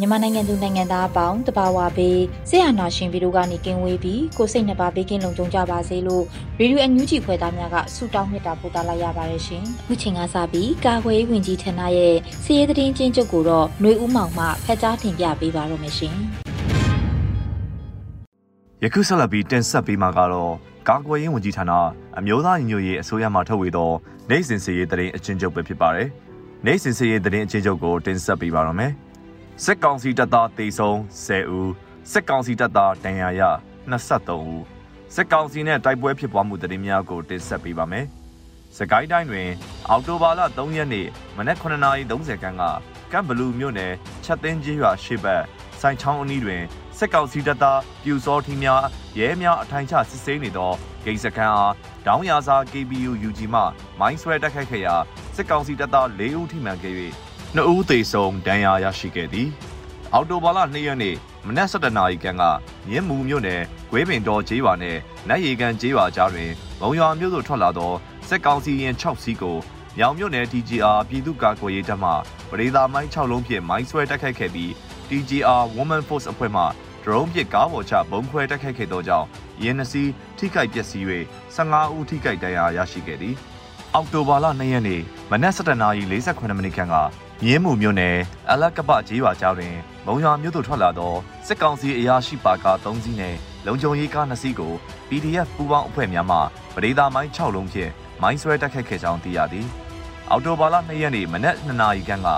မြန်မာနိုင်ငံသူနိုင်ငံသားအပေါင်းတဘာဝပေးဆရာနာရှင်ဗီတို့ကနေကင်းဝေးပြီးကိုစိတ်နှစ်ပါးဘေးကင်းလုံခြုံကြပါစေလို့ရေဒီယိုအန်ယူဂျီဖွယ်သားများကဆုတောင်းမြတ်တာပို့သလာရပါတယ်ရှင်။ခုချိန်ကစပြီးကာခွေးဝင်ကြီးဌာနရဲ့စီးရဲသတင်းချင်းချုပ်ကိုတော့ຫນွေဦးမောင်မှဖတ်ကြားတင်ပြပေးပါရမရှင်။ယခုဆက်လက်ပြီးတင်ဆက်ပေးမှာကတော့ ကာကွယ်ရေးဝန်ကြီးဌာနအမျိုးသားညီညွတ်ရေးအစိုးရမှထုတ်ဝေသောနိုင်စင်စီရေးသတင်းအချင်းချုပ်ပဲဖြစ်ပါတယ်။နိုင်စင်စီရေးသတင်းအချင်းချုပ်ကိုတင်ဆက်ပေးပါရမယ်။စစ်ကောင်စီတပ်သားတေဆုံး10ဦးစစ်ကောင်စီတပ်သားဒဏ်ရာရ23ဦးစစ်ကောင်စီနဲ့တိုက်ပွဲဖြစ်ပွားမှုသတင်းများကိုတင်ဆက်ပေးပါမယ်။စကိုင်းတိုင်းတွင် အောက်တိုဘာလ3ရက်နေ့မနက်9:30ခန်းကကမ်ဘလူးမြို့နယ်ချက်သိန်းကြီးရွာရှေ့ဘက်ဆိုင်ချောင်းအနီးတွင် စစ်ကောင်စီတပ်သားပြူစောထီးများရဲများအထိုင်ချစစ်ဆေးနေသောဂိတ်စခန်းအားဒေါင်းယာစာ KBU UG မှမိုင်းဆွဲတိုက်ခိုက်ခဲ့ရာစစ်ကောင်စီတပ်သား၄ဦးထိမှန်ခဲ့၍2ဦးသေဆုံးဒဏ်ရာရရှိခဲ့သည်အော်တိုဘာလ2ရက်နေ့မနက်7:00နာရီခန့်ကမြင်းမူမြို့နယ်ကွေးပင်တော်ကျေးရွာနှင့်နတ်ရီကန်ကျေးရွာကြားတွင်မုံရွာမြို့သို့ထွက်လာသောစစ်ကောင်စီရင်6စီးကိုမြောင်မြို့နယ် TGR ပြည်သူ့ကာကွယ်ရေးတပ်မှပရိသာမိုင်း6လုံးဖြင့်မိုင်းဆွဲတိုက်ခိုက်ခဲ့ပြီး TGR Women Force အဖွဲ့မှ ဒရုန်းပစ်ကားပေါ်ချဘုံခွဲတိုက်ခိုက်ခဲ့သောကြောင့်ရင်းနှစီးထိခိုက်ပျက်စီး၍15ဦးထိခိုက်ဒဏ်ရာရရှိခဲ့သည်။အောက်တိုဘာလ2ရက်နေ့မနက်7:48မိနစ်ခန့်ကမြင်းမှုမြို့နယ်အလကပကျေးရွာကြားတွင်မုံရွာမြို့သို့ထွက်လာသောစစ်ကောင်စီအရာရှိပါကား3စီးနှင့်လုံခြုံရေးကား2စီးကို PDF ပူးပေါင်းအဖွဲ့များမှပဒေသာမိုင်း6လုံးဖြင့်မိုင်းဆွဲတိုက်ခိုက်ခဲ့ကြောင်းသိရသည်။အော်တိုဘာလ2ရက်နေ့မနက်2နာရီခန့်က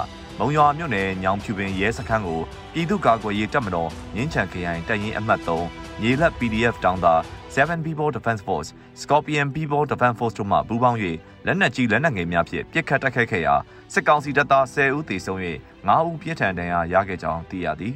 မုံရွာမြို့နယ်ညောင်ဖြူပင်ရဲစခန်းကိုပြည်သူ့ကာကွယ်ရေးတပ်မတော်ငင်းချန်ခရိုင်တပ်ရင်းအမှတ်3မြေလက် PDF တောင်းတာ7 People Defense Force Scorpion People Defense Force တို့မှပူးပေါင်း၍လက်နက်ကြီးလက်နက်ငယ်များဖြင့်ပစ်ခတ်တိုက်ခိုက်ခဲ့ရာစစ်ကောင်စီတပ်သား10ဦးသေဆုံး၍9ဦးပြစ်ထန်ဒဏ်ရာရခဲ့ကြောင်းသိရသည်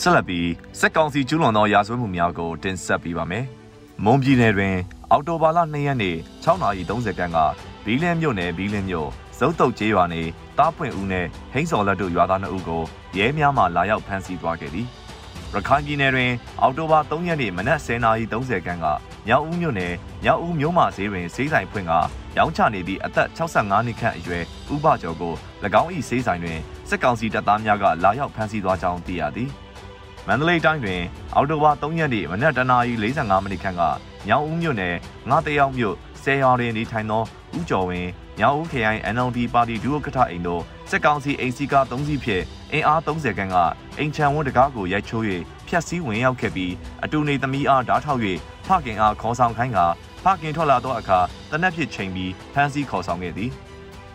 ဆက်လက်ပြီးစစ်ကောင်စီကျူးလွန်သောရာဇဝတ်မှုများကိုတင်ဆက်ပေးပါမယ်။မွန်ပြည်နယ်တွင် အော်တိုဘာလ2ရက်နေ့6:30ခန်းကဘီလင်းမြို့နယ်ဘီလင်းမြို့ ဇုတ်တုတ်ကျေးရွာနေတားပွင့်ဦးနဲ့ဟိန်းစော်လက်တို့ရွာသား2ဦးကိုရဲများမှလာရောက်ဖမ်းဆီးသွားခဲ့သည်။ရခိုင်ပြည်နယ်တွင်အောက်တိုဘာ3ရက်နေ့မနက်10:30ခန်းကမြောက်ဦးမြို့နယ်မြောက်ဦးမြို့မဈေးတွင်ဈေးဆိုင်ဖွင့်ကရောင်းချနေသည့်အသက်65နှစ်ခန့်အရွယ်ဥပကျော်ကို၎င်း၏ဈေးဆိုင်တွင်စစ်ကောင်စီတပ်သားများကလာရောက်ဖမ်းဆီးသွားကြောင်းသိရသည်။မန္တလေးတိုင်းတွင်အောက်တိုဘာ3ရက်နေ့မနက်တနာရီ45မိနစ်ခန့်ကညောင်ဦးမြို့နယ်ငါတယောက်မြို့ဆယ်ရွာတွင်နေထိုင်သောဦးကျော်ဝင်း ညောင်ဦးခရိုင် NLD ပါတီဒုဥက္ကဋ္ဌအိမ်တို့စစ်ကောင်စီအိမ်စီကား3စီးဖြင့်အင်အား30ခန်းကအိမ်ချံဝန်းတကားကိုရိုက်ချိုး၍ဖျက်ဆီးဝင်ရောက်ခဲ့ပြီးအတူနေသမီးအားဓားထောက်၍ဖခင်အားခေါ်ဆောင်ခိုင်းကဖခင်ထွက်လာသောအခါတနက်ဖြစ်ချိန်ပြီးဖမ်းဆီးခေါ်ဆောင်ခဲ့သည်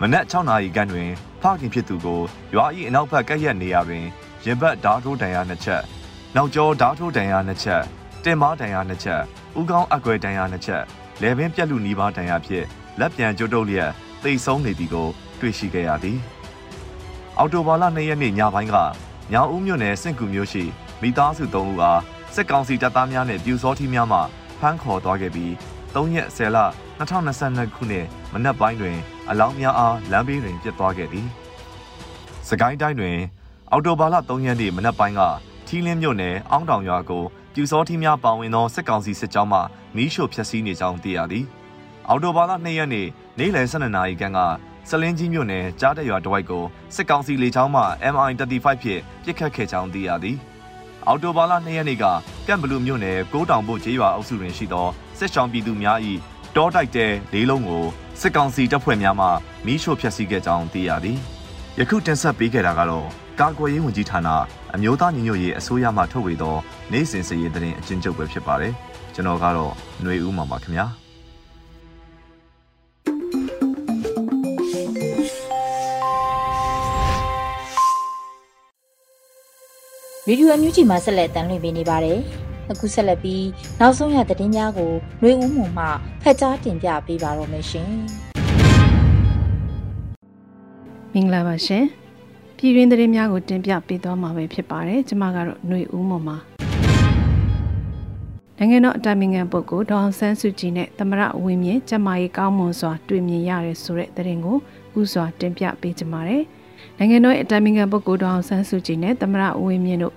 မနက်6နာရီခန့်တွင်ဖခင်ဖြစ်သူကိုရွာ၏အနောက်ဘက်ကပ်ရက်နေရာတွင်ရင်ဘတ်ဓားထိုးဒဏ်ရာနှစ်ချက်နောက်ကျောဓားထိုးဒဏ်ရာနှစ်ချက်တင်မားဒဏ်ရာနှစ်ချက်ဥကောင်းအကွယ်ဒဏ်ရာနှစ်ချက်လယ်ပင်ပြက်လူနီးပါးဒဏ်ရာဖြင့်လက်ပြန်ကျုပ်တုပ်လျက် သိဆုံးနေသည်ကို တွေ့ရှိခဲ့ရသည်အော်တိုဘာလ2ရက်နေ့ညပိုင်းကညောင်ဦးမြို့နယ်စင့်ကူမြို့ရှိမိသားစု3ဦးအားစစ်ကောင်စီတပ်သားများနှင့်ပြူစောထီးများမှဖမ်းခေါ်သွားခဲ့ပြီး3ရက်10လ2022ခုနှစ်မနက်ပိုင်းတွင် အလောင်းများအားလမ်းဘေးတွင်ပြတ်သွားခဲ့သည်။စကိုင်းတိုင်းတွင် အော်တိုဘာလ3ရက်နေ့မနက်ပိုင်းကထီးလင်းမြို့နယ်အောင်းတောင်ရွာကိုပြူစောထီးများပါဝင်သောစစ်ကောင်စီစစ်ကြောင်းမှမီးရှို့ဖျက်ဆီးနေကြောင်းသိရသည်။ အော်တိုဘာလ2ရက်နေ့နေ့လယ်12နာရီခန့်ကစလင်းကြီးမြို့နယ်ကြားတက်ရွာတဝိုက်ကိုစစ်ကောင်စီလေကြောင်းမှ MI35 ဖြင့်ပစ်ခတ်ခဲ့ကြောင်းသိရသည်။အော်တိုဘာလ2ရက်နေ့ကကမ်ဘလူးမြို့နယ်ကိုးတောင်ဘုတ်ကျေးရွာအုပ်စုတွင်ရှိသောစစ်ဆောင်ပြည်သူများ၏တောတိုက်တဲလေးလုံးကိုစစ်ကောင်စီတပ်ဖွဲ့များမှမီးရှို့ဖျက်ဆီးခဲ့ကြောင်းသိရသည်။ယခုတင်ဆက်ပေးခဲ့တာကတော့ကာကွယ်ရေးဝန်ကြီးဌာနအမျိုးသားညီညွတ်ရေးအစိုးရမှထုတ်ဝေသောနိုင်စဉ်စည်ရေးသတင်းအကျဉ်းချုပ်ပဲဖြစ်ပါတယ်။ကျွန်တော်ကတော့ຫນွေဦးမှာပါခင်ဗျာ။ ရေဒီယိုအန်ယူဂျီမှာဆက်လက်တမ်းလွှင့်ပေးနေပါတယ်။အခုဆက်လက်ပြီးနောက်ဆုံးရသတင်းများကိုနှွေဦးမှုမှဖတ်ကြားတင်ပြပေးပါတော့မယ်ရှင်။မင်္ဂလာပါရှင်။ပြည်တွင်းသတင်းများကိုတင်ပြပေးသွားမှာပဲဖြစ်ပါတယ်။ကျွန်မကတော့နှွေဦးမှုမှနိုင်ငံတော်အတိုင်ပင်ခံပုဂ္ဂိုလ်ဒေါအောင်ဆန်းစုကြည်နဲ့သမရဝင်းမြင့်ကျမကြီးကောင်းမွန်စွာတွေ့မြင်ရတဲ့ဆိုတဲ့သတင်းကိုဥစွာတင်ပြပေးကြပါမယ်။ နိုင်ငံတော်အတိုင်ပင်ခံပုဂ္ဂိုလ်တော်အောင်ဆန်းစုကြည်နဲ့သမရဦးဝင်းမြင့်တို့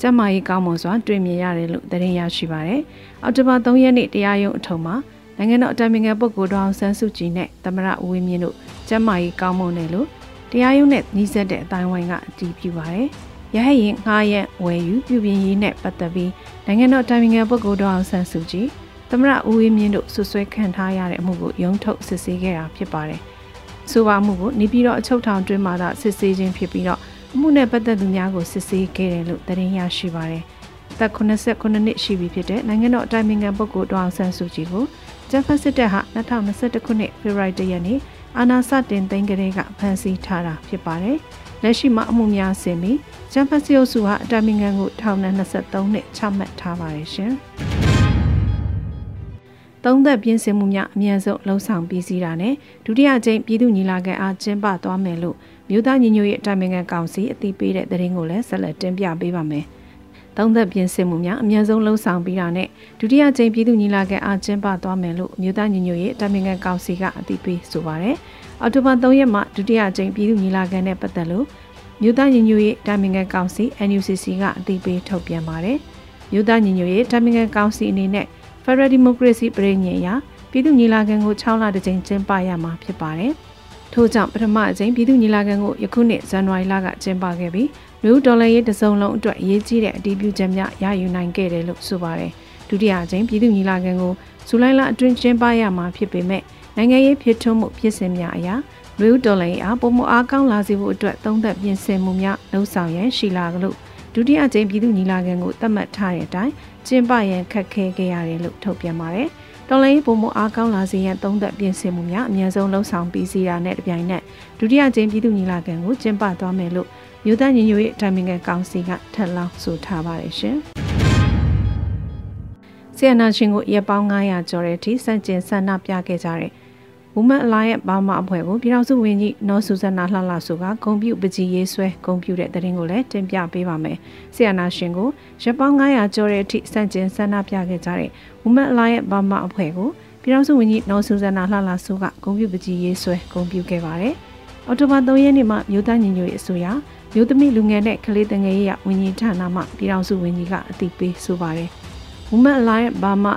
ကျမကြီးကောင်းမွန်စွာတွေ့မြင်ရတယ်လို့သတင်းရရှိပါရယ်။အောက်တိုဘာ3ရက်နေ့တရားရုံးအထုံမှာနိုင်ငံတော်အတိုင်ပင်ခံပုဂ္ဂိုလ်တော်အောင်ဆန်းစုကြည်နဲ့သမရဦးဝင်းမြင့်တို့ကျမကြီးကောင်းမွန်တယ်လို့တရားရုံးနဲ့နှီးဆက်တဲ့အတိုင်းဝိုင်းကအတည်ပြုပါရယ်။ရဟရင်ငှားရက်ဝယ်ယူပြုပြင်ရေးနဲ့ပတ်သက်ပြီးနိုင်ငံတော်အတိုင်ပင်ခံပုဂ္ဂိုလ်တော်အောင်ဆန်းစုကြည်သမရဦးဝင်းမြင့်တို့ဆွဆွဲခံထားရတဲ့အမှုကိုရုံးထုတ်စစ်ဆေးခဲ့တာဖြစ်ပါတယ်။ ဆိုပါမှုကိုနေပြည်တော်အချုပ်ထောင်တွင်းမှာသာစစ်ဆေးခြင်းဖြစ်ပြီးတော့အမှုနဲ့ပတ်သက်သူများကိုစစ်ဆေးခဲ့တယ်လို့သတင်းရရှိပါတယ်။သက်89နှစ်ရှိပြီဖြစ်တဲ့နိုင်ငံတော်အတိုင်ပင်ခံပုဂ္ဂိုလ်ဒေါအောင်ဆန်းစုကြည်ကိုဂျဖတ်စစ်တပ်ဟာ2021ခုနှစ်ဖေဖော်ဝါရီလရက်နေ့အာနာစတင်သိမ်းကလေးကဖမ်းဆီးထားတာဖြစ်ပါတယ်။လက်ရှိမှာအမှုများဆင်ပြီးဂျဖတ်စစ်အုပ်စုဟာအတိုင်ပင်ခံကိုထောင်နဲ့23နှစ်ချမှတ်ထားပါတယ်ရှင်။ သုံးသက်ပြင်းစင်မှုများအမြန်ဆုံးလှုံ့ဆော်ပြီးစီးတာနဲ့ဒုတိယကြိမ်ပြည်သူညီလာခံအားကျင်းပသွားမယ်လို့မြို့သားညီညွတ်ရေးအတိုင်ပင်ခံကောင်စီအသိပေးတဲ့သတင်းကိုလည်းဆက်လက်တင်ပြပေးပါမယ်။သုံးသက်ပြင်းစင်မှုများအမြန်ဆုံးလှုံ့ဆော်ပြီးတာနဲ့ဒုတိယကြိမ်ပြည်သူညီလာခံအားကျင်းပသွားမယ်လို့မြို့သားညီညွတ်ရေးအတိုင်ပင်ခံကောင်စီကအသိပေးဆိုပါရယ်။အော်တိုဘာ3ရက်မှာဒုတိယကြိမ်ပြည်သူညီလာခံနဲ့ပတ်သက်လို့မြို့သားညီညွတ်ရေးအတိုင်ပင်ခံကောင်စီ NUCC ကအသိပေးထုတ်ပြန်ပါတယ်။မြို့သားညီညွတ်ရေးအတိုင်ပင်ခံကောင်စီအနေနဲ့ Federal Democracy ပြည်ညင်ရာပြည်သူညီလာခံကို6လတကြိမ်ကျင်းပရမှာဖြစ်ပါတယ်။ထို့ကြောင့်ပထမအကြိမ်ပြည်သူညီလာခံကိုယခုနှစ်ဇန်နဝါရီလကကျင်းပခဲ့ပြီးမြို့ဒေါ်လာရေးတစုံလုံးအတွက်အရေးကြီးတဲ့အတည်ပြုချက်များရယူနိုင်ခဲ့တယ်လို့ဆိုပါတယ်။ဒုတိယအကြိမ်ပြည်သူညီလာခံကိုဇူလိုင်လအတွင်းကျင်းပရမှာဖြစ်ပေမဲ့နိုင်ငံရေးဖြစ်ထွန်းမှုဖြစ်စဉ်များအရာမြို့ဒေါ်လာရေးအားပုံမအားကောင်းလာစေဖို့အတွက်သုံးသက်ပြင်ဆင်မှုများလှုံ့ဆော်ရန်ရှိလာလို့ဒုတိယကြိမ်ပြည်သူညီလာခံကိုသတ်မှတ်ထားတဲ့အတိုင်း ကျင်းပရန်ခက်ခဲခဲ့ရတယ်လို့ထုတ်ပြန်ပါတယ်။တော်လိုင်းပုံမအားကောင်းလာစေရန်သုံးသက်ပြင်ဆင်မှုများအများဆုံးလှုံ့ဆော်ပြီးစီးတာနဲ့တပြိုင်နက်ဒုတိယကြိမ်ပြည်သူညီလာခံကိုကျင်းပသွားမယ်လို့မြို့သားညီညွတ်ရေးအတိုင်ပင်ခံကောင်စီကထပ်လောင်းဆိုထားပါတယ်ရှင်။ဆီယနာရှင်ကိုရက်ပေါင်း900ကျော်တဲ့အထိစန့်ကျင်ဆန္ဒပြခဲ့ကြတဲ့ Women Alliance ဘာမအဖွဲ့ကိုပြည်ထောင်စုဝန်ကြီးနော်ဆူဇနာလှလှဆိုကဂုံပြူပကြီးရေးဆွဲဂုံပြူတဲ့တရင်ကိုလည်းတင်ပြပေးပါမယ်။ဆီယနာရှင်ကိုရပ်ပေါင်း900ကျော်တဲ့အထိစန့်ကျင်ဆန္ဒပြခဲ့ကြတဲ့ Women Alliance ဘာမအဖွဲ့ကိုပြည်ထောင်စုဝန်ကြီးနော်ဆူဇနာလှလှဆိုကဂုံပြူပကြီးရေးဆွဲဂုံပြူခဲ့ပါတယ်။အော်တိုဘာ3ရက်နေ့မှာမြို့သားညီညွတ်ရေးအစိုးရမြို့သမီးလူငယ်နဲ့ကလေးတငယ်ရေးရဝန်ကြီးဌာနမှပြည်ထောင်စုဝန်ကြီးကအသိပေးဆိုပါတယ်။ Women Alliance Burma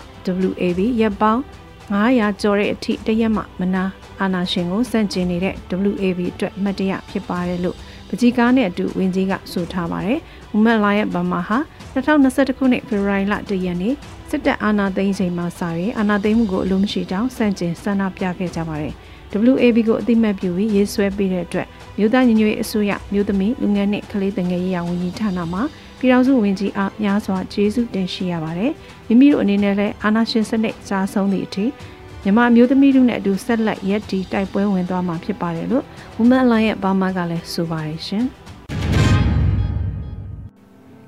WAB ရပ်ပေါင်း 900ကျော်တဲ့အထိတရက်မှမနာအာနာရှင်ကိုစန့်ကျင်နေတဲ့ WAB အတွက်မှတ်တရဖြစ်ပါတယ်လို့ပကြီးကားနဲ့အတူဝင်းကြီးကဆိုထားပါတယ်။ Women Lion Burma ဟာ2021ခုနှစ်ဖေဖော်ဝါရီလ1ရက်နေ့စစ်တပ်အာဏာသိမ်းချိန်မှာစပြီးအာဏာသိမ်းမှုကိုအလို့မရှိကြောင်းစန့်ကျင်ဆန္ဒပြခဲ့ကြပါတယ်။ WAB ကိုအသိမှတ်ပြုပြီးရေးဆွဲပေးတဲ့အတွက်မြို့သားညီညွတ်ရေးအစိုးရမြို့သမီးလူငယ်နှင့်ကလေးငယ်ရေးရာဝန်ကြီးဌာနမှ ပြည်ထောင်စုဝန်ကြီးအားများစွာကျေးဇူးတင်ရှိရပါတယ်။မိမိတို့အနေနဲ့လည်းအာဏာရှင်စနစ်ကြားဆုံးသည့်အထိမြမမျိုးသမီးတို့နဲ့အတူဆက်လက်ရက်တီတိုက်ပွဲဝင်သွားမှာဖြစ်ပါတယ်လို့ Women Alliance ဘာမာကလည်းဆိုပါတယ်ရှင်။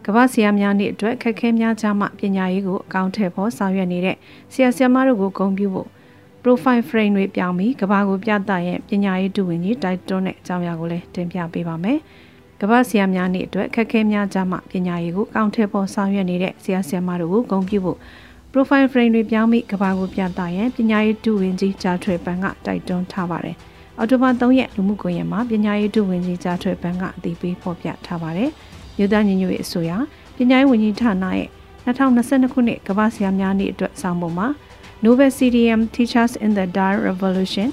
ကမ္ဘာဆရာများနေ့အတွက်ခက်ခဲများကြားမှပညာရေးကိုအကောင့်ထည့်ဖို့ဆောင်ရွက်နေတဲ့ဆရာဆရာမတို့ကိုဂုဏ်ပြုဖို့ profile frame တွေပြောင်းပြီးကဘာကိုပြသရင်ပညာရေးတူဝင်ကြီးတိုက်တွန်းတဲ့အကြောင်းအရာကိုလည်းတင်ပြပေးပါမယ်။ ကမ္ဘာဆရာများနေ့အတွက်ခက်ခဲများကြားမှပညာရေးကိုအကောင့်ထည့်ဖို့ဆောင်ရွက်နေတဲ့ဆရာဆရာမတို့ကိုဂုဏ်ပြုဖို့ profile frame တွေပြောင်းပြီးကဘာကိုပြသရန်ပညာရေးတူဝင်ကြီးကြားထွေပန်းကတိုက်တွန်းထားပါတယ်။အော်တိုဘာ3ရက်လူမှုကွန်ရက်မှာပညာရေးတူဝင်ကြီးကြားထွေပန်းကအသိပေးဖော်ပြထားပါတယ်။မြို့သားညီညွတ်ရေးအစိုးရပညာရေးဝန်ကြီးဌာနရဲ့2022ခုနှစ်ကမ္ဘာဆရာများနေ့အတွက်ဆောင်ပုံမှာ Nobel CDM Teachers in the Dire Revolution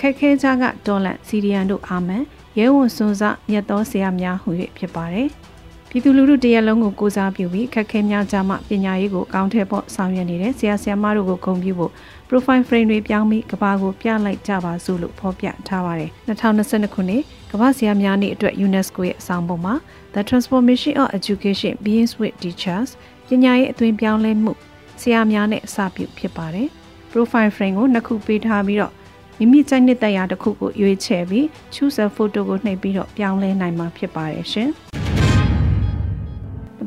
ခက်ခဲကြကဒေါ်လန် CDM တို့အာမန် ရဲဝန်စွန်စားမြတ်သောဆရာများဟူ၍ဖြစ်ပါတယ်။ပြည်သူလူထုတရက်လုံးကိုကိုစားပြုပြီးခက်ခဲများကြမှပညာရေးကိုအကောင့်ထဲပေါ်ဆောင်ရွက်နေတဲ့ဆရာဆရာမတို့ကိုဂုဏ်ပြုဖို့ profile frame တွေပြောင်းပြီးကဘာကိုပြလိုက်ကြပါစို့လို့ဖော်ပြထားပါတယ်2022ခုနှစ်ကမ္ဘာဆရာများနေ့အတွက် UNESCO ရဲ့အဆောင်ပုံမှာ The Transformation of Education Begins with Teachers ပညာရေးအသွင်ပြောင်းလဲမှုဆရာများနဲ့အစပြုဖြစ်ပါတယ် profile frame ကိုနှစ်ခုပေးထားပြီးတော့ မိမိကြိုက်နှစ်သက်ရာတစ်ခုကိုရွေးချယ်ပြီး choose a photo ကိုနှိပ်ပြီးတော့ပြောင်းလဲနိုင်မှာဖြစ်ပါတယ်ရှင်။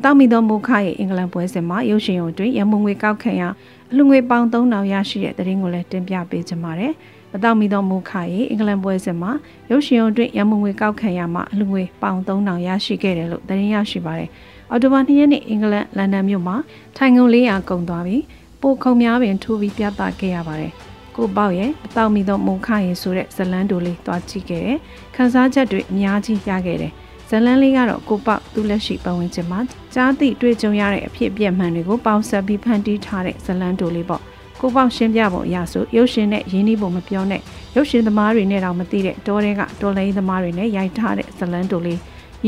တောက်မီသောမူခရဲ့အင်္ဂလန်ပွဲစဉ်မှာရုပ်ရှင်ရုံတွင်ရမုံငွေကောက်ခံရအလူငွေပေါင်3000ရရှိတဲ့တရင်ကိုလည်းတင်ပြပေးကြပါမယ်။မတောက်မီသောမူခရဲ့အင်္ဂလန်ပွဲစဉ်မှာရုပ်ရှင်ရုံတွင်ရမုံငွေကောက်ခံရမှအလူငွေပေါင်3000ရရှိခဲ့တယ်လို့တရင်ရရှိပါတယ်။အော်တိုဘာ2ရက်နေ့အင်္ဂလန်လန်ဒန်မြို့မှာထိုင်ငုံ400ကုန်သွားပြီးပိုခုံများပင်ထိုးပြီးပြသခဲ့ရပါတယ်။ ကိုပေါ့ရဲ့မတောက်မီသောမုံခရဲ့ဆိုတဲ့ဇလန်းတိုလေးတွားကြည့်ခဲ့တယ်။ခန်းစားချက်တွေအများကြီးရခဲ့တယ်။ဇလန်းလေးကတော့ကိုပေါသူ့လက်ရှိပတ်ဝန်းကျင်မှာကြားသိတွေ့ကြုံရတဲ့အဖြစ်အပျက်မှန်တွေကိုပေါင်းစပ်ပြီးဖန်တီးထားတဲ့ဇလန်းတိုလေးပေါ့ကိုပေါရှင်းပြပုံအရဆိုရုပ်ရှင်နဲ့ရင်းနှီးပုံမပြောနဲ့ရုပ်ရှင်သမားတွေနဲ့တော့မသိတဲ့တောထဲကတော်လိုင်းသမားတွေနဲ့ရိုက်ထားတဲ့ဇလန်းတိုလေး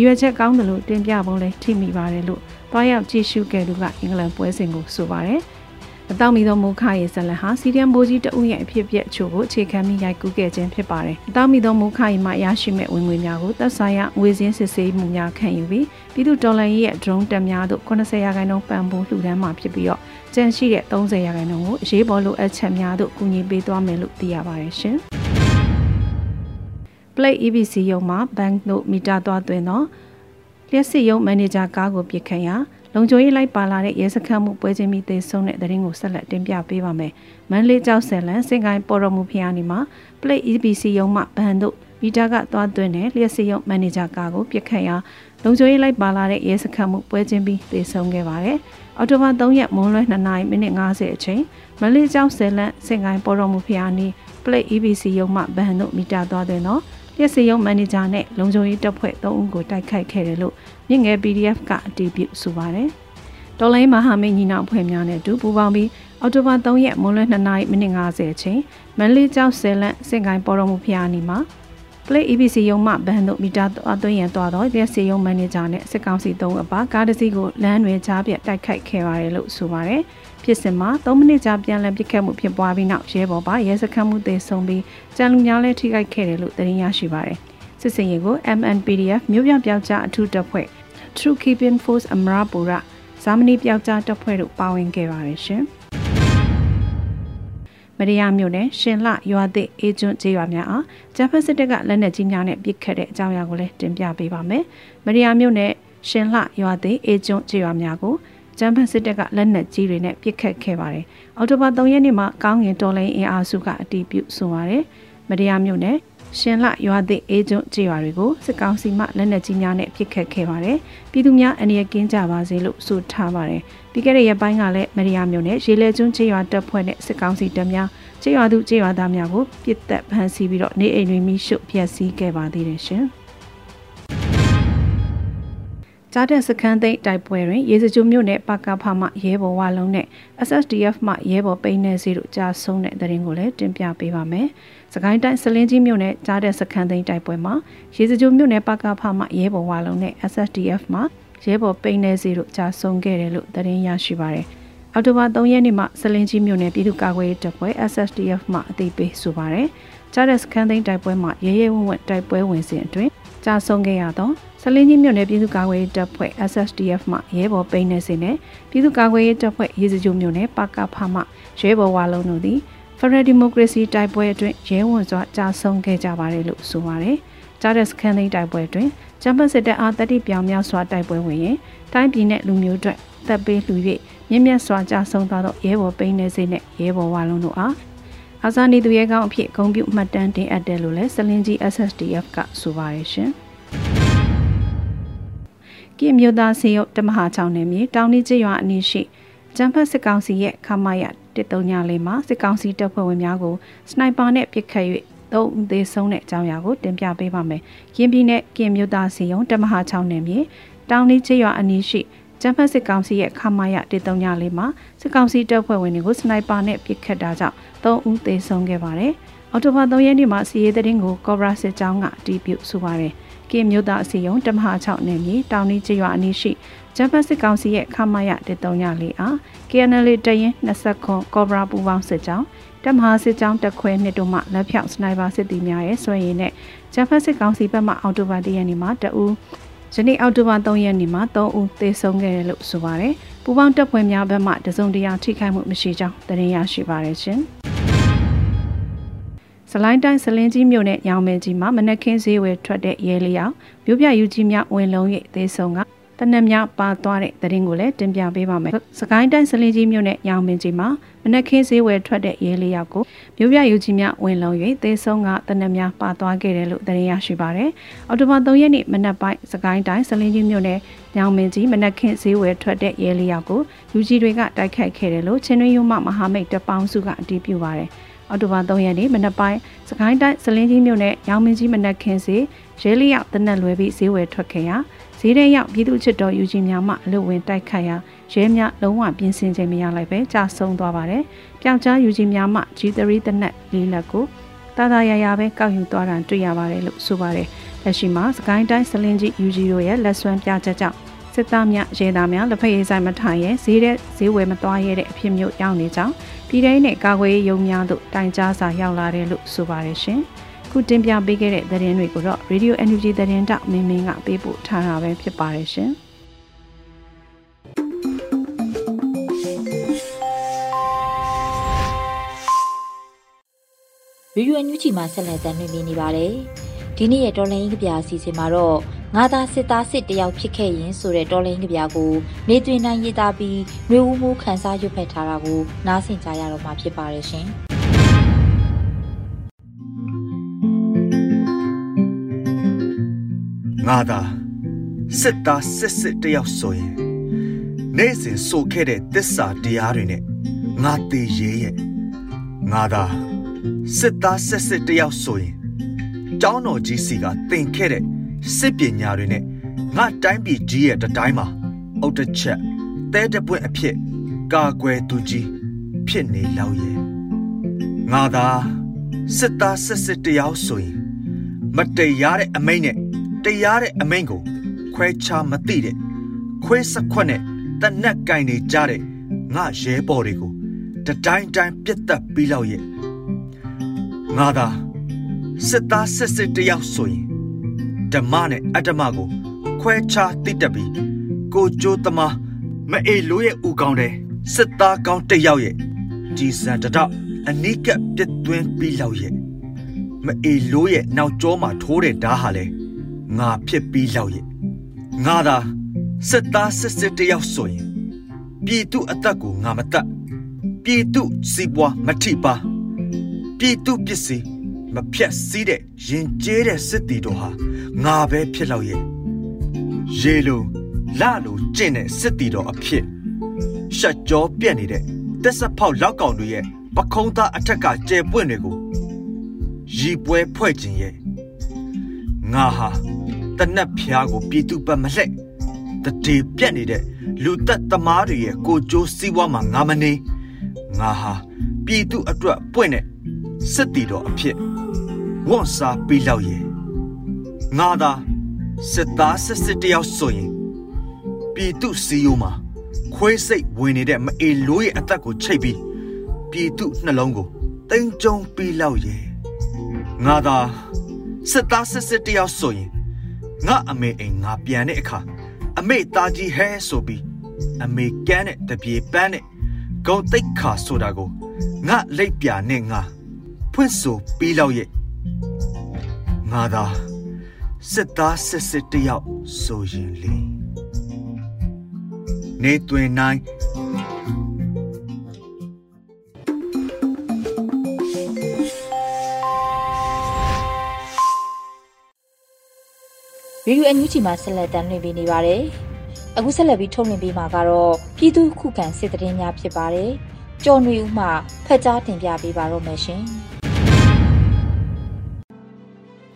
ရွယ်ချက်ကောင်းတယ်လို့တင်ပြပုံလဲထိမိပါတယ်လို့တွားရောက်ကြည့်ရှုခဲ့သူကအင်္ဂလန်ပွဲစဉ်ကိုဆိုပါတယ်။ အတောက်မီသောမုခရဲ့ဇလန်ဟာစီရီယမ်ဘိုးကြီးတဦးရဲ့အဖြစ်အပျက်အချို့ကိုအခြေခံပြီးရိုက်ကူးခဲ့ခြင်းဖြစ်ပါတယ်။အတောက်မီသောမုခရဲ့မှရရှိမဲ့ဝင်ငွေများကိုသက်ဆိုင်ရာငွေစင်းစစ်ဆေးမှုများခံယူပြီးပြည်သူတော်လှန်ရေးရဲ့ drone တက်များသို့80ရာခိုင်နှုန်းပံ့ပိုးလှူဒန်းမှာဖြစ်ပြီးတော့ကျန်ရှိတဲ့30ရာခိုင်နှုန်းကိုအရေးပေါ်လိုအပ်ချက်များသို့ကူညီပေးသွားမယ်လို့သိရပါတယ်ရှင်။ Play EBC ရုံမှာ bank တို့မီတာသွားသွင်းသောလျှက်စစ်ရုံမန်နေဂျာကားကိုပြစ်ခတ်ရာ လုံခြုံရေးလိုက်ပါလာတဲ့ရဲစခန်းမှုပွဲချင်းပြီးသေဆုံးတဲ့တဲ့ရင်ကိုဆက်လက်တင်ပြပေးပါမယ်။မန်လေးကျောက်ဆယ်လန်စင်ကိုင်းပေါ်တော်မူဖျားနေမှာ Play EBC ရုံမှဘန်တို့မီတာကသွားသွင်းတဲ့လျှက်စစ်ရုံမန်နေဂျာကားကိုပြစ်ခတ်ရာလုံခြုံရေးလိုက်ပါလာတဲ့ရဲစခန်းမှုပွဲချင်းပြီးသေဆုံးခဲ့ပါတယ်။အော်တိုဘာ3ရက်မွန်းလွဲ2နာရီမိနစ်50အချိန်မန်လေးကျောက်ဆယ်လန်စင်ကိုင်းပေါ်တော်မူဖျားနေ Play EBC ရုံမှဘန်တို့မီတာသွားသွင်းတော့လျှက်စစ်ရုံမန်နေဂျာနဲ့လုံခြုံရေးတပ်ဖွဲ့3ဦးကိုတိုက်ခိုက်ခဲ့တယ်လို့ မြင့်ငယ် PDF ကအတည်ပြုဆိုပါတယ်။တော်လိုင်းမဟာမိတ်ညီနောင်ဖွဲ့များနဲ့အတူပူးပေါင်းပြီးအော်တိုဘာ3ရက်မွန်းလွဲ2နာရီမိနစ်50အချိန်မန်လေးကျောက်ဆယ်လန့်စင်ကိုင်းပေါ်တော်မူဖျားနီမှာ Play EBC ရုံမှဘန်တို့မီတာအသွင်းရန်သွားတော့ရက်စီရုံမန်နေဂျာနဲ့စစ်ကောင်စီ3အပါကားတစ်စီးကိုလမ်းတွေကြားပြတိုက်ခိုက်ခဲ့ပါတယ်လို့ဆိုပါတယ်။ဖြစ်စဉ်မှာ3မိနစ်ကြာပြန်လည်ပစ်ခတ်မှုဖြစ်ပွားပြီးနောက်ရဲဘော်ပါရဲစခန်းမှုသေဆုံးပြီးကြံလူများလည်းထိခိုက်ခဲ့တယ်လို့သတင်းရရှိပါတယ်။ စစ်စင်ရင်ကို MNPDF မြို့ပြပျောက်ကြားအထူးတပ်ဖွဲ့ True Keeping Force အမရပူရဇာမနီပျောက်ကြားတပ်ဖွဲ့တို့ပါဝင်ခဲ့ပါတယ်ရှင်။မရိယာမြို့နယ်ရှင်လရွာသစ်အေကျွန်းကျေးရွာများအားဂျပန်စစ်တပ်ကလက်နက်ကြီးများနဲ့ပစ်ခတ်တဲ့အကြောင်းအရာကိုလည်းတင်ပြပေးပါမယ်။မရိယာမြို့နယ်ရှင်လရွာသစ်အေကျွန်းကျေးရွာများကိုဂျမ်ပန်စစ်တပ်ကလက်နက်ကြီးတွေနဲ့ပစ်ခတ်ခဲ့ပါတယ်။အော်တိုဘာ3ရက်နေ့မှာကောင်းငင်တော်လိုင်းအင်အားစုကအတီးပြုဆိုပါတယ်။မရိယာမြို့နယ် ရှင်လရွာသစ်အေးကျွန်းကြေးရွာတွေကိုစစ်ကောင်စီမှလက်နက်ကြီးများနဲ့ပစ်ခတ်ခဲ့ပါတယ်။ပြည်သူများအနေနဲ့ကင်းကြပါစေလို့ဆိုထားပါတယ်။ပြီးခဲ့တဲ့ရက်ပိုင်းကလည်းမရိယာမြို့နယ်ရေလဲကျွန်းကြေးရွာတပ်ဖွဲ့နဲ့စစ်ကောင်စီတပ်များကြေးရွာသူကြေးရွာသားများကိုပစ်သက်ဖမ်းဆီးပြီးတော့နေအိမ်တွေမိရှုဖျက်ဆီးခဲ့ပါသေးတယ်ရှင်။ကြားတဲ့စခန်းသိမ်းတိုက်ပွဲတွင်ရေစကြိုမြို့နယ်ပကဖမှရဲဘော်ဝါလုံးနဲ့ SSDF မှရဲဘော်ပိန်းနေစီတို့ကြားဆုံးတဲ့တဲ့ရင်ကိုလည်းတင်ပြပေးပါမယ်။ စကိုင်းတိုင်းစလင်းကြီးမြို့နယ်ကြားတဲ့စခန်းသိမ်းတိုက်ပွဲမှာရေစကြိုမြို့နယ်ပကဖမှရဲဘော်ဝါလုံးနဲ့ SSDF မှရဲဘော်ပိန်းနေစီတို့ကြားဆုံးခဲ့တယ်လို့သတင်းရရှိပါတယ်။အောက်တိုဘာ3ရက်နေ့မှာစလင်းကြီးမြို့နယ်ပြည်သူ့ကာကွယ်ရေးတပ်ဖွဲ့ SSDF မှအသိပေးဆိုပါတယ်။ကြားတဲ့စခန်းသိမ်းတိုက်ပွဲမှာရဲရဲဝံ့ဝံ့တိုက်ပွဲဝင်စဉ်အတွင်းကြားဆုံးခဲ့ရသောဆလင်းကြီးမြို့နယ်ပြည်သူ့ကာကွယ်ရေးတပ်ဖွဲ့ SSDF မှရဲဘော်ပိန်းနေစဉ်နဲ့ပြည်သူ့ကာကွယ်ရေးတပ်ဖွဲ့ရေစကြိုမြို့နယ်ပကဖမှရဲဘော်ဝါလုံးတို့သည် ဖရယ်ဒီမိုကရေစီတိုက်ပွဲအတွင်းရဲဝန်စွာကြာဆုံးခဲ့ကြပါတယ်လို့ဆိုပါတယ်။ကြားတဲ့စခန်းသိမ်းတိုက်ပွဲအတွင်းဂျမ်ပစစ်တပ်အားတတိပြောင်မြောက်စွာတိုက်ပွဲဝင်ရင်တိုင်းပြည်နဲ့လူမျိုးတွေတပ်ပေးလှူ၍မြင့်မြတ်စွာကြာဆုံးသွားသောရဲဘော်ပိန်းနေစဉ်နဲ့ရဲဘော်ဝါလုံးတို့အားအာဇာနည်သူရဲကောင်းအဖြစ်ဂုဏ်ပြုမှတ်တမ်းတင်အပ်တယ်လို့လည်းစလင်းကြီး SSDF ကဆိုပါတယ်ရှင်။ကင်းမြို့သားစီရုပ်တမဟာချောင်းနယ်မြေတောင်နီးကျရွာအနီးရှိကျန်းဖတ်စစ်ကောင်စီရဲ့ခမာရ 139မှာစစ်ကောင်စီတပ်ဖွဲ့ဝင်များကိုစနိုက်ပါနဲ့ပစ်ခတ်၍သုံးဦးသေးဆုံးတဲ့အကြောင်းအရာကိုတင်ပြပေးပါမယ်။ရင်းပြည်နယ်ကင်းမြို့သားစီရုံတမဟာချောင်းနယ်မြေတောင်နီးကျရွာအနီးရှိကျန်းဖတ်စစ်ကောင်စီရဲ့ခမာရ139မှာစစ်ကောင်စီတပ်ဖွဲ့ဝင်တွေကိုစနိုက်ပါနဲ့ပစ်ခတ်တာကြောင့်သုံးဦးသေဆုံးခဲ့ပါတယ်။အော်တိုဘာ3ရက်နေ့မှာစီရေးသတင်းကိုကော့ဘရာစစ်ကြောင်းကအတည်ပြုဆိုပါတယ်။ကင်းမြို့သားအစီယုံတမဟာ6နယ်မြေတောင်နီကျွာအနီးရှိ ဂျပန်စစ်ကောင်စီရဲ့ခမရ134အား KNL တရင်20ခွန်ကော့ဘရာပူပေါင်းစစ်ကြောင်းတမဟာစစ်ကြောင်းတက်ခွဲနှစ်တို့မှလက်ဖြောက်စနိုက်ပါစစ်သည်များရဲ့ဆွဲရည်နဲ့ဂျပန်စစ်ကောင်စီဘက်မှအော်တိုဘာ1ရက်နေ့မှာတအူးယနေ့အောက်တိုဘာ3ရက်နေ့မှာ3ဦးသေဆုံးခဲ့တယ်လို့ဆိုပါတယ်။ပူပေါင်းတပ်ဖွဲ့များဘက်မှတစုံတရာထိခိုက်မှုမရှိကြောင်းသတင်းရရှိပါရရှင်။စလိုင်းတိုင်းစလင်းကြီးမြို့နယ်ရောင်မင်းကြီးမှာမနက်ခင်းဈေးဝယ်ထွက်တဲ့ရဲလျောက်မြို့ပြယူကြီးများဝင်လုံး၍သေဆုံးက တနက်များပါသွားတဲ့သတင်းကိုလည်းတင်ပြပေးပါမယ်။စကိုင်းတိုင်းစလင်းကြီးမြို့နယ်ရောင်မင်းကြီးမှာမနက်ခင်းဈေးဝယ်ထွက်တဲ့ရဲလျောက်ကိုမြို့ပြယူကြီးများဝင်လုံး၍သေဆုံးကတနက်များပါသွားခဲ့တယ်လို့သတင်းရရှိပါရယ်။အော်တိုဘာ3ရက်နေ့မနက်ပိုင်းစကိုင်းတိုင်းစလင်းကြီးမြို့နယ်ရောင်မင်းကြီးမနက်ခင်းဈေးဝယ်ထွက်တဲ့ရဲလျောက်ကိုယူကြီးတွေကတိုက်ခိုက်ခဲ့တယ်လို့ချင်းတွင်းရုံမှမဟာမိတ်တပေါင်းစုကအတည်ပြုပါရယ်။အော်တိုဘာ3ရက်နေ့မနက်ပိုင်းစကိုင်းတိုင်းစလင်းကြီးမြို့နယ်ရောင်မင်းကြီးမနက်ခင်းစီရဲလျောက်တနက်လွယ်ပြီးဈေးဝယ်ထွက်ခဲ့ရာ ဈေးထဲရောက်ပြည်သူချစ်တော်ယူကြီးများမှအလုဝင်တိုက်ခတ်ရာရဲများလုံးဝပြင်ဆင်ခြင်းမရလိုက်ပဲကြာဆုံးသွားပါတယ်။ပျောက်ကြားယူကြီးများမှ G3 တနက်လေးလက်ကိုတာတာရရပဲကောက်ယူသွားတာတွေ့ရပါတယ်လို့ဆိုပါတယ်။လက်ရှိမှာစကိုင်းတိုင်းစလင်းကြီးယူကြီးတို့ရဲ့လက်ဆွမ်းပြချက်ကြောင့်စစ်သားများရဲသားများလက်ဖက်ရည်ဆိုင်မထိုင်ရဲဈေးတဲ့ဈေးဝယ်မသွားရတဲ့အဖြစ်မျိုးရောက်နေကြောင်းပြည်ထောင်နဲ့ကာကွယ်ရေးရုံးများသို့တိုင်ကြားစာရောက်လာတယ်လို့ဆိုပါတယ်ရှင်။ ခုတင်ပြပေးခဲ့တဲ့သတင်းတွေကိုတော့ Radio NUG သတင်းတောက်မင်းမင်းကပေးပို့ထားတာပဲဖြစ်ပါတယ်ရှင်။ရွရွညူချီမှာဆက်လက်တမ်းနေနေပါတယ်။ဒီနေ့ရဲ့တော်လိုင်းကပြာအစီအစဉ်မှာတော့ငါသာစစ်သားစစ်တယောက်ဖြစ်ခဲ့ရင်ဆိုတဲ့တော်လိုင်းကပြာကိုနေသွင်းနိုင်ရေးသားပြီးမျိုးဦးမှုခန်းစားရွတ်ဖက်ထားတာကိုနားဆင်ကြရတော့မှာဖြစ်ပါတယ်ရှင် ငါသာစစ်သားစစ်စစ်တယောက်ဆိုရင်နေ့စဉ်ဆိုခဲ့တဲ့တစ္ဆာတရားတွေနဲ့ငါတည်ရဲရဲ့ငါသာစစ်သားစစ်စစ်တယောက်ဆိုရင်ကျောင်းတော်ကြီးစီကတင်ခဲ့တဲ့စစ်ပညာတွေနဲ့ငါတိုင်းပြည်ကြီးရဲ့တတိုင်းမှာအုတ်တစ်ချက်တဲတပွင့်အဖြစ်ကာကွယ်သူကြီးဖြစ်နေလောက်ရဲ့ငါသာစစ်သားစစ်စစ်တယောက်ဆိုရင်မတရားတဲ့အမိန့်နဲ့ တရားတဲ့အမိန့်ကို ခွဲခြားမသိတဲ့ခွေးစခွက်နဲ့တနက်ကင်နေကြတဲ့ငါရဲဘော်တွေကိုတတိုင်းတိုင်းပြတ်တက်ပြီးလောက်ရဲ့ငါသာစစ်သားစစ်စစ်တယောက်ဆိုရင်ဓမ္မနဲ့အတ္တမကိုခွဲခြားသိတတ်ပြီးကိုကြိုးသမားမအေလိုရဲ့ဦးကောင်းတဲ့စစ်သားကောင်းတယောက်ရဲ့ကြီးစံတတော့အနိကပြတ်သွင်းပြီးလောက်ရဲ့မအေလိုရဲ့နောက်ကျောမှာထိုးတဲ့ဓာဟာလဲ ငါဖြစ်ပြီးလောက်ရဲ့ငါသာစစ်သားစစ်စစ်တယောက်ဆိုရင်ပြည်သူအသက်ကိုငါမတတ်ပြည်သူစီးပွားမထိပါပြည်သူပစ္စည်းမဖြတ်စည်းတဲ့ရင်ကျေးတဲ့စစ်တီတို့ဟာငါပဲဖြစ်လောက်ရဲ့ရေလိုလလိုကျင့်တဲ့စစ်တီတော်အဖြစ်ရှက်ကြောပြက်နေတဲ့တက်ဆက်ဖောက်လောက်ကောင်တွေရဲ့ပခုံးသားအထက်ကကျဲပွင့်တွေကိုရီပွဲဖွဲ့ခြင်းရဲ့ငါဟာ တနက်ဖျားကိုပြည်သူပတ်မလှဲ့တတေပြက်နေတဲ့လူသက်သမားတွေရဲ့ကိုကြိုးစည်းဝါးမှာငါမနေငါဟာပြည်သူအတွက်ပွင့်တဲ့စစ်တီတော်အဖြစ်ဝန်စားပြီးလောက်ရဲ့ငါသာစစ်သားစစ်စစ်တယောက်ဆိုရင်ပြည်သူစီယိုမှာခွေးစိတ်ဝင်နေတဲ့မအေလိုးရဲ့အသက်ကိုချိတ်ပြီးပြည်သူနှလုံးကိုတင်ကြုံပြီးလောက်ရဲ့ငါသာစစ်သားစစ်စစ်တယောက်ဆိုရင် ငါအမေအိမ်ငါပြန်တဲ့အခါအမေသားကြီးဟဲဆိုပြီးအမေကန်းတဲ့တပြေပန်းတဲ့ဂုံတိတ်ခါဆိုတာကိုငါလက်ပြနဲ့ငါဖွင့်ဆိုပြီးလောက်ရဲ့ငါသာစစ်သားစစ်စစ်တယောက်ဆိုရင်လေနေတွင်နိုင် ရီယူအန်ယူချီမှာဆက်လက်တမ်းလွှင့်ပေးနေပါတယ်။အခုဆက်လက်ပြီးထုတ်လွှင့်ပေးမှာကတော့ပြည်သူခုခံစစ်တရင်များဖြစ်ပါတယ်။ကြော်နွေဦးမှဖက်ကြားတင်ပြပေးပါတော့မယ်ရှင်။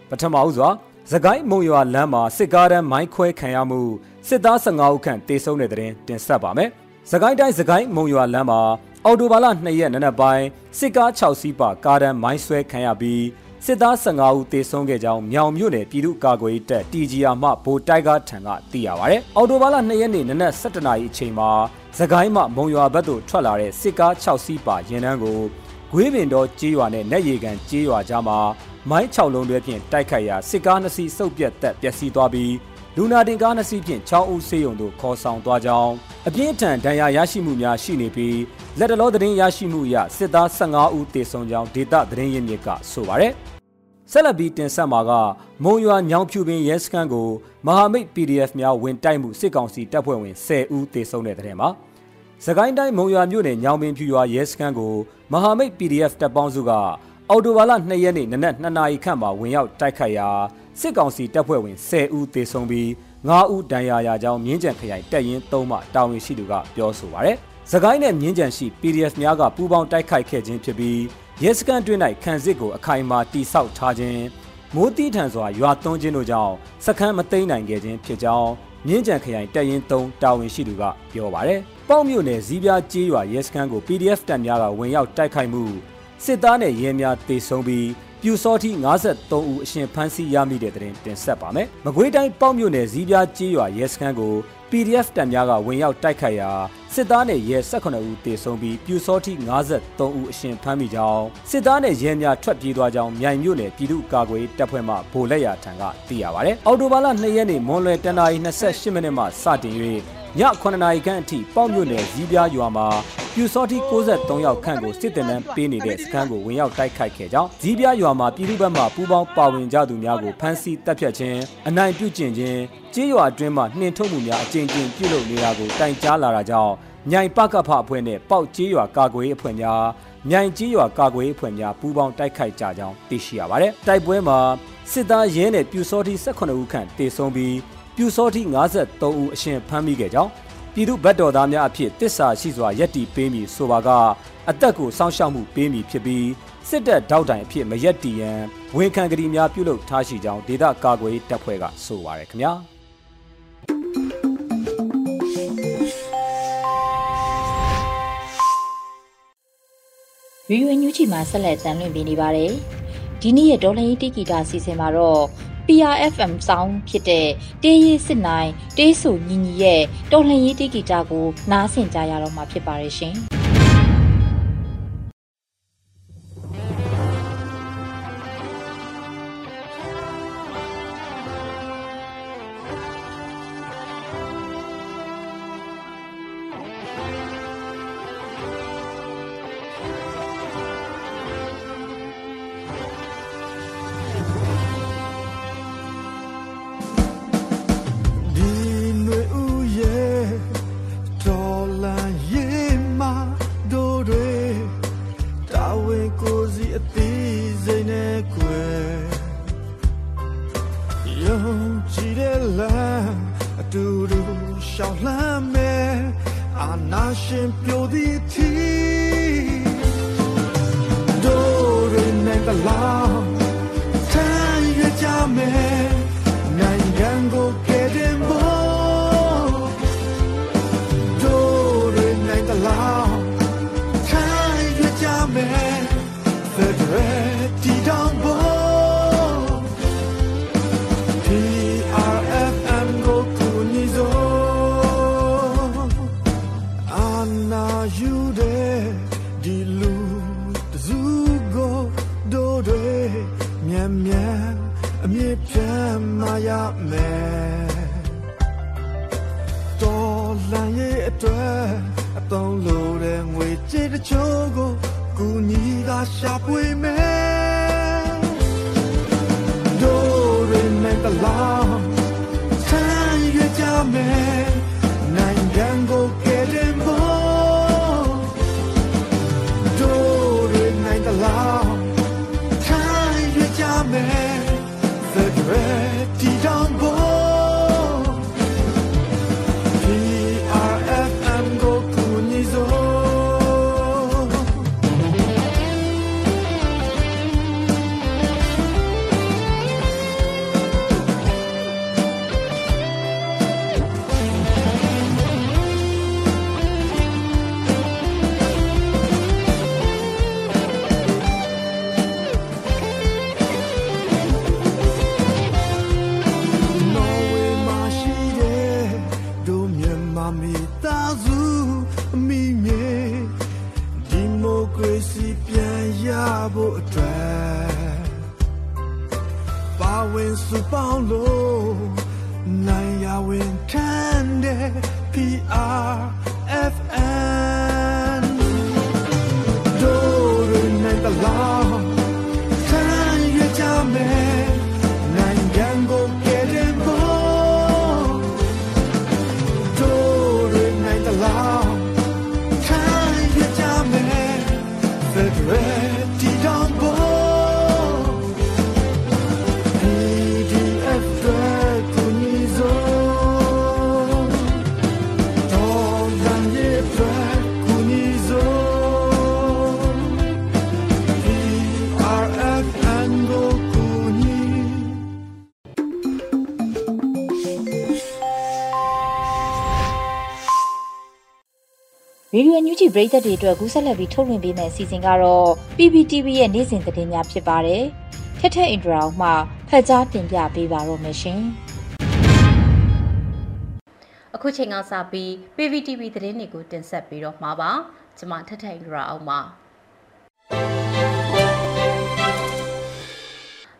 ပထမဦးစွာသကိုင်းမုံရွာလမ်းမှာစစ်ကားတန်းမိုင်းခွဲခံရမှုစစ်သား15ဦးခန့်တေဆုံးတဲ့တဲ့တင်တင်ဆက်ပါမယ်။သကိုင်းတိုင်းသကိုင်းမုံရွာလမ်းမှာအော်တိုဘာလ2ရက်နနက်ပိုင်းစစ်ကား6စီးပါကားတန်းမိုင်းဆွဲခံရပြီး စစ်သား15ဦးသေဆုံးခဲ့ကြောင်းမြောင်မြို့နယ်ပြည်သူ့ကာကွယ်ရေးတပ် TGR မှဗိုလ်တိုက်ကားထံကသိရပါဗျ။အော်တိုဘာလ2ရက်နေ့နနက်7:00နာရီအချိန်မှာသခိုင်းမှမုံရွာဘက်သို့ထွက်လာတဲ့စစ်ကား6စီးပါရင်နှန်းကိုဂွေးပင်တော်ကြေးရွာနဲ့လက်ရည်ကန်ကြေးရွာကြားမှာမိုင်း6လုံးတွဲဖြင့်တိုက်ခိုက်ရာစစ်ကား2စီးစုပ်ပြတ်သက်ပျက်စီးသွားပြီးလူနာတင်ကား2စီးဖြင့်6ဦးဆေးရုံသို့ခေါ်ဆောင်သွားကြောင်းအပြင်းထန်ဒဏ်ရာရရှိမှုများရှိနေပြီးလက်တလောသတင်းရရှိမှုအရစစ်သား15ဦးသေဆုံးကြောင်းဒေသသတင်းရင်းမြစ်ကဆိုပါတယ် ဆက်လက်ပြီးတင်ဆက်မှာကမုံရွာညောင်ဖြူပင်ရဲစခန်းကိုမဟာမိတ် PDF များဝင်တိုက်မှုစစ်ကောင်စီတပ်ဖွဲ့ဝင်10ဦးသေဆုံးတဲ့တဲ့မှာ။စကိုင်းတိုင်းမုံရွာမြို့နယ်ညောင်ပင်ဖြူရွာရဲစခန်းကိုမဟာမိတ် PDF တပ်ပေါင်းစုကအော်တိုဘာလ2ရက်နေ့နနက်2နာရီခန့်မှာဝင်ရောက်တိုက်ခိုက်ရာစစ်ကောင်စီတပ်ဖွဲ့ဝင်10ဦးသေဆုံးပြီး9ဦးဒဏ်ရာရကြောင်းမြင်းကြံခရိုင်တပ်ရင်း3မှတာဝန်ရှိသူကပြောဆိုပါရယ်။စကိုင်းနဲ့မြင်းကြံရှိ PDF များကပူးပေါင်းတိုက်ခိုက်ခဲ့ခြင်းဖြစ်ပြီး ရဲစခန်းတွင်း၌ခံစစ်ကိုအခိုင်အမာတိဆောက်ထားခြင်းမိုးတီးထန်စွာရွာသွန်းခြင်းတို့ကြောင့်စခန်းမသိမ်းနိုင်ခဲ့ခြင်းဖြစ်ကြောင်းမြင်းကြံခရိုင်တပ်ရင်း3တာဝန်ရှိသူကပြောပါရယ်။ပေါ့မြို့နယ်ဇီးပြားကျေးရွာရဲစခန်းကို PDF တပ်များကဝင်ရောက်တိုက်ခိုက်မှုစစ်သားနဲ့ရဲများတေဆုံးပြီးပြူစောတိ53ဦးအရှင်ဖမ်းဆီးရမိတဲ့တဲ့တင်ဆက်ပါမယ်။မကွေးတိုင်းပေါ့မြို့နယ်ဇီးပြားကျေးရွာရဲစခန်းကို PDF တပ်များကဝင်ရောက်တိုက်ခိုက်ရာ စစ်သားနဲ့ရဲ18ဦးတေဆုံးပြီးပြူစောတိ53ဦးအရှင်ဖမ်းမိကြောင်းစစ်သားနဲ့ရဲများထွက်ပြေးသွားကြောင်းမြိုင်မြို့နယ်ပြည်သူ့ကာကွယ်တပ်ဖွဲ့မှဗိုလ်လက်ရာထံကသိရပါဗျ။အော်တိုဘာလ2ရက်နေ့မွန်လွယ်တနာရီ28မိနစ်မှစတင်၍ ည9နာရီခန့်အထိပေါ့မြို့နယ်ဇီးပြားရွာမှာပြူစောတိ63ယောက်ခန့်ကိုစစ်တပ်နှံပေးနေတဲ့စခန်းကိုဝင်ရောက်တိုက်ခိုက်ခဲ့ကြောင်းဇီးပြားရွာမှာပြည်သူ့ဘက်မှပူးပေါင်းပါဝင်ကြသူများကိုဖမ်းဆီးတပ်ဖြတ်ခြင်းအနိုင်ပြုကျင့်ခြင်းကြေးရွာအတွင်းမှနှင်ထုတ်မှုများအကြိမ်ကြိမ်ပြုလုပ်နေတာကိုတိုင်ကြားလာတာကြောင့်မြိုင်ပကဖအဖွဲ့နဲ့ပေါက်ကြေးရွာကာကွယ်ရေးအဖွဲ့များမြိုင်ကြေးရွာကာကွယ်ရေးအဖွဲ့များပူးပေါင်းတိုက်ခိုက်ကြကြောင်းသိရှိရပါတယ်တိုက်ပွဲမှာစစ်သားရဲနဲ့ပြူစောတိ18ဦးခန့်တေဆုံးပြီး ပြူစောတိ53ဦးအရှင်ဖမ်းမိခဲ့ကြောင်းပြည်သူဗတ်တော်သားများအဖြစ်တစ္ဆာရှိစွာယက်တီပေးမည်ဆိုပါကအသက်ကိုစောင့်ရှောက်မှုပေးမည်ဖြစ်ပြီးစစ်တပ်တောက်တိုင်အဖြစ်မရက်တီရန်ဝန်ခံကတိများပြုလုပ်ထားရှိကြောင်းဒေသကာကွယ်ရေးတပ်ဖွဲ့ကဆိုပါရခင်ဗျာရီယူညူချီမှာဆက်လက်တန်လွင့်ပေးနေပါတယ်။ဒီနေ့ရဲ့ဒေါ်လင်းတီဂီတာစီစဉ်မှာတော့ PRFM စောင်းဖြစ်တဲ့တေးရေးစစ်နိုင်တေးဆူညီညီရဲ့တော်လှန်ရေးတီဂီတာကိုနားဆင်ကြရတော့မှာဖြစ်ပါတယ်ရှင်။င်း ပရိသတ်တွေအတွက်ကူးဆက်လက်ပြီးထုတ်လွှင့်ပေးမယ့်အစီအစဉ်ကတော့ PPTV ရဲ့နေ့စဉ်သတင်းများဖြစ်ပါတယ်။ထက်ထက်အင်ဒရာအောင်မှဖတ်ကြားတင်ပြပေးပါတော့မရှင်။အခုချိန်ကစပြီး PVTV သတင်းတွေကိုတင်ဆက်ပြီးတော့မှာပါကျွန်မထထင်ရအောင်ပါ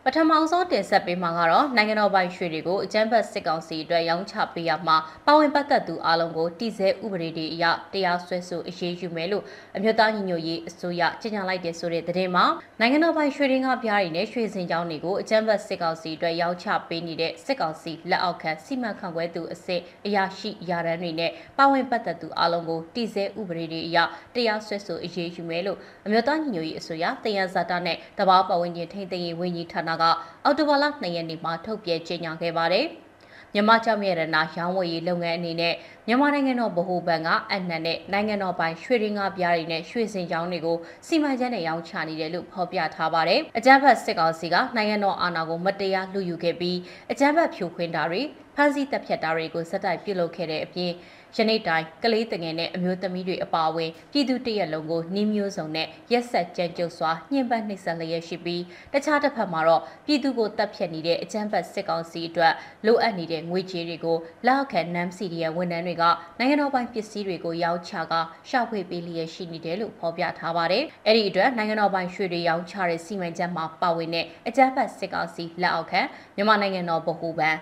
ပထမဆုံးတင်ဆက်ပေးမှာကတော့နိုင်ငံတော်ပိုင်ရွှေတွေကိုအကြမ်းဖက်စစ်ကောင်စီအတွက်ရောင်းချပေးရမှာပါဝင်ပတ်သက်သူအလုံးကိုတည်ဆဲဥပဒေတွေအရတရားစွဲဆိုအရေးယူမယ်လို့အမျိုးသားညီညွတ်ရေးအစိုးရကြေညာလိုက်တဲ့ဆိုတဲ့သတင်းမှာနိုင်ငံတော်ပိုင်ရွှေတွေကပြားတွေနဲ့ရွှေစင်ကြောင်းတွေကိုအကြမ်းဖက်စစ်ကောင်စီအတွက်ရောင်းချပေးနေတဲ့စစ်ကောင်စီလက်အောက်ခံစီမံခန့်ခွဲသူအစစ်အရာရှိရာထမ်းတွေနဲ့ပါဝင်ပတ်သက်သူအလုံးကိုတည်ဆဲဥပဒေတွေအရတရားစွဲဆိုအရေးယူမယ်လို့အမျိုးသားညီညွတ်ရေးအစိုးရတရားဇာတာနဲ့တဘာပဝင်းကျင်ထိန်းသိမ်းရေးဝန်ကြီးဌာနကအော်တိုဘာလ2ရက်နေ့မှာထုတ်ပြန်ကြေညာခဲ့ပါတယ်။မြန်မာကြောင့်မြရနာရောင်းဝယ်ရေးလုပ်ငန်းအနေနဲ့မြန်မာနိုင်ငံတော်ဗဟိုဘဏ်ကအနှံနဲ့နိုင်ငံတော်ပိုင်ရွှေရင်းကားပြားတွေနဲ့ရွှေစင်ကြောင်းတွေကိုစီမံချက်နဲ့ရောင်းချနေတယ်လို့ဖော်ပြထားပါတယ်။အကြမ်းဖက်စစ်ကောင်စီကနိုင်ငံတော်အာဏာကိုမတရားလူယူခဲ့ပြီးအကြမ်းဖက်ဖြိုခွင်းတာတွေဖမ်းဆီးတပ်ဖြတ်တာတွေကိုစက်တိုက်ပြုလုပ်ခဲ့တဲ့အပြင် ယနေ့တိုင်ကလေးတငယ်နဲ့အမျိုးသမီးတွေအပါအဝင်ပြည်သူတရက်လုံးကိုနှီးမျိုးစုံနဲ့ရက်ဆက်ကြမ်းကြုတ်စွာညှဉ်းပန်းနှိပ်စက်လျက်ရှိပြီးတခြားတစ်ဖက်မှာတော့ပြည်သူကိုတပ်ဖြတ်နေတဲ့အကြမ်းဖက်စစ်ကောင်စီအတွက်လိုအပ်နေတဲ့ငွေကြေးတွေကိုလောက်ခံနမ်စီဒီယဝန်ထမ်းတွေကနိုင်ငံတော်ပိုင်ပစ္စည်းတွေကိုရောင်းချကရှောက်ဖွေပေးလျက်ရှိနေတယ်လို့ဖော်ပြထားပါတယ်။အဲ့ဒီအတွက်နိုင်ငံတော်ပိုင်ရွှေတွေရောင်းချတဲ့စီမံချက်မှာပါဝင်တဲ့အကြမ်းဖက်စစ်ကောင်စီလက်အောက်ခံမြန်မာနိုင်ငံတော်ဗဟိုဘဏ်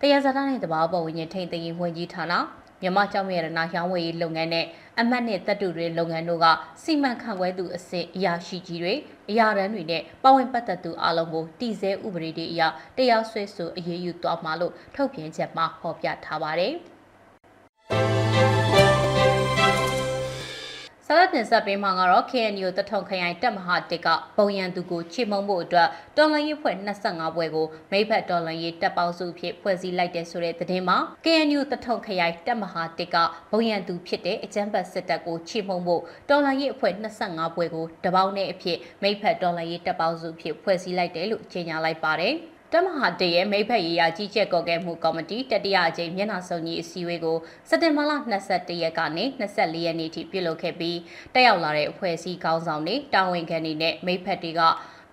တရားစတာနဲ့တဘာပေါ်ဝင်ရင်ထိန်သိမ်းရေးဝန်ကြီးဌာန မြန်မာကြောင့်ရတနာရောင်းဝယ်ရေးလုပ်ငန်းနဲ့အမတ်နဲ့တပ်တူတွေလုပ်ငန်းတို့ကစီမံခန့်ခွဲသူအစစ်အရာရှိကြီးတွေအရာတန်းတွေနဲ့ပါဝင်ပတ်သက်သူအလုံးကိုတည်ဆဲဥပဒေတွေအရတရားစွဲဆိုအရေးယူသွားမှာလို့ထုတ်ပြန်ချက်မှာဖော်ပြထားပါတယ်။ ဆရာတင်ဆက်ပေးမှာကတော့ KNU တထုံခရိုင်တပ်မဟာတစ်ကပုံရန်သူကိုချေမှုန်းဖို့အတွက်တော်လန်ရေးဖွဲ့25ဘွဲကိုမိဖက်တော်လန်ရေးတပ်ပေါင်းစုဖြစ်ဖွဲ့စည်းလိုက်တဲ့ဆိုတဲ့သတင်းမှာ KNU တထုံခရိုင်တပ်မဟာတစ်ကပုံရန်သူဖြစ်တဲ့အကြမ်းဖက်စစ်တပ်ကိုချေမှုန်းဖို့တော်လန်ရေးအဖွဲ့25ဘွဲကိုတပေါင်းနဲ့အဖြစ်မိဖက်တော်လန်ရေးတပ်ပေါင်းစုဖြစ်ဖွဲ့စည်းလိုက်တယ်လို့ကြေညာလိုက်ပါတယ်။ တမဟာတရဲ့မိဖက်ရေးရာကြီးကြပ်ကော်ကဲမှုကော်မတီတတိယအကြိမ်မျက်နှာစုံကြီးအစည်းအဝေးကိုစက်တင်ဘာလ22ရက်ကနေ24ရက်နေ့ထိပြုလုပ်ခဲ့ပြီးတက်ရောက်လာတဲ့အဖွဲ့အစည်းခေါင်းဆောင်တွေတာဝန်ခံတွေနဲ့မိဖက်တွေက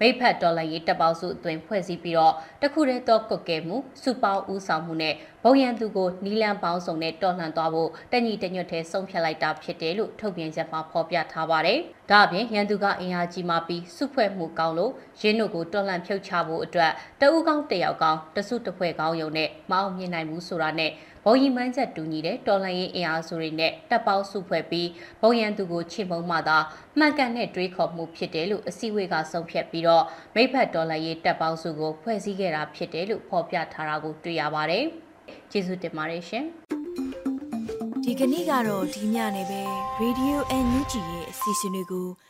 မိဖက်ဒေါ်လာရေးတပ်ပေါင်းစုအတွင်းဖွဲ့စည်းပြီးတော့တခုတည်းသောကုတ်ကဲမှုစုပေါင်းဦးဆောင်မှုနဲ့ဘုံရန်သူကိုနီလန်ပေါင်းစုံနဲ့တော်လှန်သွားဖို့တညီတညွတ်ထဲဆုံးဖြတ်လိုက်တာဖြစ်တယ်လို့ထုတ်ပြန်ချက်မှာဖော်ပြထားပါတယ်။ဒါအပြင်ရန်သူကအင်အားကြီးမှပြီးစုဖွဲ့မှုကောင်းလို့ရင်းတို့ကိုတော်လှန်ဖြုတ်ချဖို့အတွက်တအူးကောင်းတယောက်ကောင်းတစုတစ်ဖွဲ့ကောင်းယုံနဲ့မအောင်မြင်နိုင်ဘူးဆိုတာနဲ့ ဘုံရီမန်းချက်တူညီတဲ့တော်လှန်ရေးအင်အားစုတွေနဲ့တပ်ပေါင်းစုဖွဲ့ပြီးဘုံရန်သူကိုချေမှုန်းမှသာမှန်ကန်တဲ့တွေးခေါ်မှုဖြစ်တယ်လို့အစည်းအဝေးကဆုံးဖြတ်ပြီးတော့မိဖက်တော်လှန်ရေးတပ်ပေါင်းစုကိုဖွဲ့စည်းခဲ့တာဖြစ်တယ်လို့ဖော်ပြထားတာကိုတွေ့ရပါတယ်။ကျေးဇူးတင်ပါတယ်ရှင်။ဒီကနေ့ကတော့ဒီညနေပဲ Radio NUG ရဲ့အစီအစဉ်လေးကို